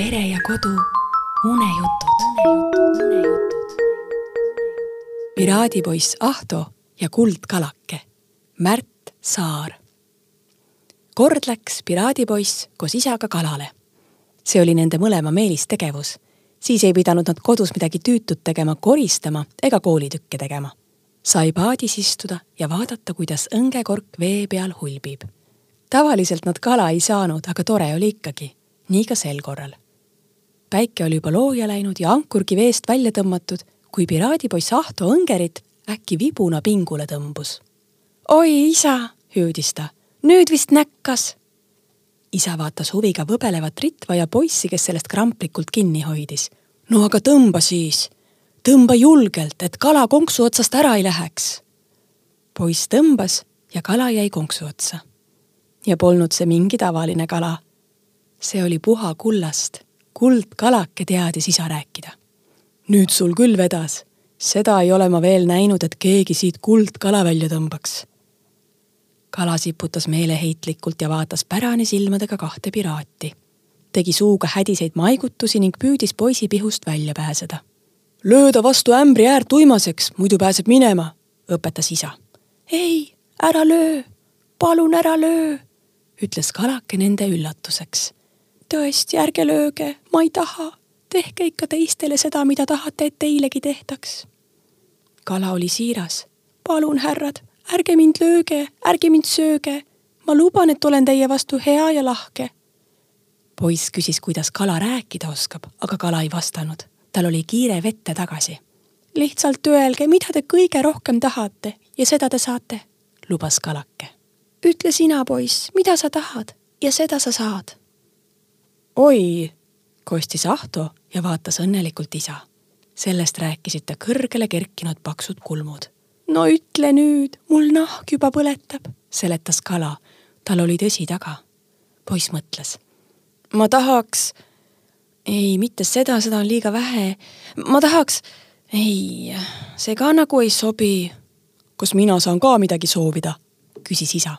pere ja kodu unejutud. piraadipoiss Ahto ja kuldkalake Märt Saar. kord läks piraadipoiss koos isaga kalale. see oli nende mõlema meelistegevus. siis ei pidanud nad kodus midagi tüütut tegema, koristama ega koolitükke tegema. sai paadis istuda ja vaadata, kuidas õngekork vee peal hulbib. tavaliselt nad kala ei saanud, aga tore oli ikkagi. nii ka sel korral päike oli juba looja läinud ja ankurgi veest välja tõmmatud, kui piraadipoiss Ahto Õngerit äkki vibuna pingule tõmbus. oi isa, hüüdis ta, nüüd vist näkkas. isa vaatas huviga võbelevat Ritva ja poissi, kes sellest kramplikult kinni hoidis. no aga tõmba siis, tõmba julgelt, et kala konksu otsast ära ei läheks. poiss tõmbas ja kala jäi konksu otsa. ja polnud see mingi tavaline kala. see oli puha kullast kuldkalake teadis isa rääkida. nüüd sul küll vedas, seda ei ole ma veel näinud, et keegi siit kuldkala välja tõmbaks. kala siputas meeleheitlikult ja vaatas pärani silmadega kahte piraati. tegi suuga hädiseid maigutusi ning püüdis poisi pihust välja pääseda. löö ta vastu ämbri äärt uimaseks, muidu pääseb minema, õpetas isa. ei, ära löö, palun ära löö, ütles kalake nende üllatuseks tõesti, ärge lööge, ma ei taha. tehke ikka teistele seda, mida tahate, et teilegi tehtaks. kala oli siiras. palun, härrad, ärge mind lööge, ärge mind sööge. ma luban, et olen teie vastu hea ja lahke. poiss küsis, kuidas kala rääkida oskab, aga kala ei vastanud. tal oli kiire vette tagasi. lihtsalt öelge, mida te kõige rohkem tahate ja seda te saate, lubas kalake. ütle sina, poiss, mida sa tahad ja seda sa saad oi, kostis Ahto ja vaatas õnnelikult isa. sellest rääkisid ta kõrgele kerkinud paksud kulmud. no ütle nüüd, mul nahk juba põletab, seletas kala. tal oli tõsi taga. poiss mõtles. ma tahaks, ei, mitte seda, seda on liiga vähe. ma tahaks, ei, see ka nagu ei sobi. kas mina saan ka midagi soovida? küsis isa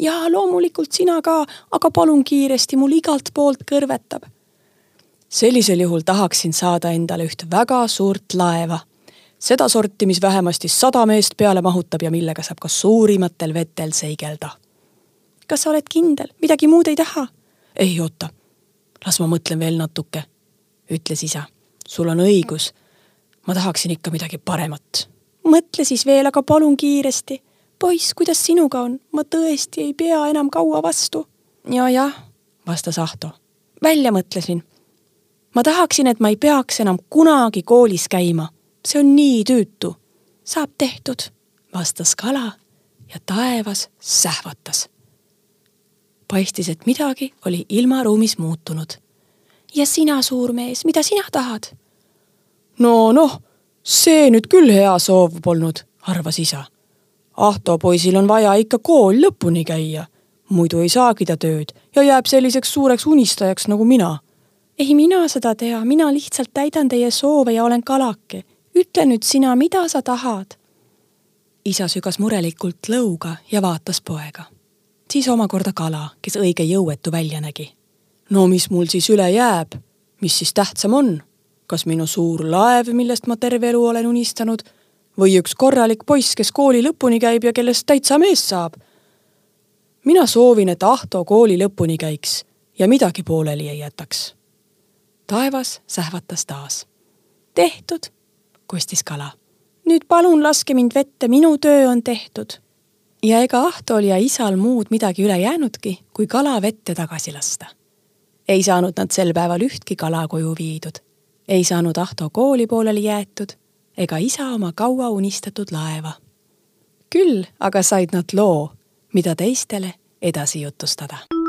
jaa, loomulikult sina ka, aga palun kiiresti, mul igalt poolt kõrvetab. sellisel juhul tahaksin saada endale üht väga suurt laeva. seda sorti, mis vähemasti sada meest peale mahutab ja millega saab ka suurimatel vetel seigelda. kas sa oled kindel, midagi muud ei taha? ei oota, las ma mõtlen veel natuke, ütles isa. sul on õigus. ma tahaksin ikka midagi paremat. mõtle siis veel, aga palun kiiresti poiss, kuidas sinuga on? ma tõesti ei pea enam kaua vastu. ja, jah, vastas Ahto. välja mõtlesin. ma tahaksin, et ma ei peaks enam kunagi koolis käima. see on nii tüütu. saab tehtud, vastas kala ja taevas sähvatas. paistis, et midagi oli ilmaruumis muutunud. ja sina, suur mees, mida sina tahad? no noh, see nüüd küll hea soov polnud, arvas isa Ahto poisil on vaja ikka kool lõpuni käia, muidu ei saagi ta tööd ja jääb selliseks suureks unistajaks nagu mina. ei mina seda tea, mina lihtsalt täidan teie soove ja olen kalake. ütle nüüd sina, mida sa tahad? isa sügas murelikult lõuga ja vaatas poega. siis omakorda kala, kes õige jõuetu välja nägi. no mis mul siis üle jääb, mis siis tähtsam on? kas minu suur laev, millest ma terve elu olen unistanud või üks korralik poiss, kes kooli lõpuni käib ja kellest täitsa mees saab. mina soovin, et Ahto kooli lõpuni käiks ja midagi pooleli ei jätaks. taevas sähvatas taas. tehtud, kostis kala. nüüd palun laske mind vette, minu töö on tehtud. ja ega Ahtol ja isal muud midagi üle jäänudki, kui kala vette tagasi lasta. ei saanud nad sel päeval ühtki kala koju viidud. ei saanud Ahto kooli pooleli jäetud ega isa oma kaua unistatud laeva. küll aga said nad loo, mida teistele edasi jutustada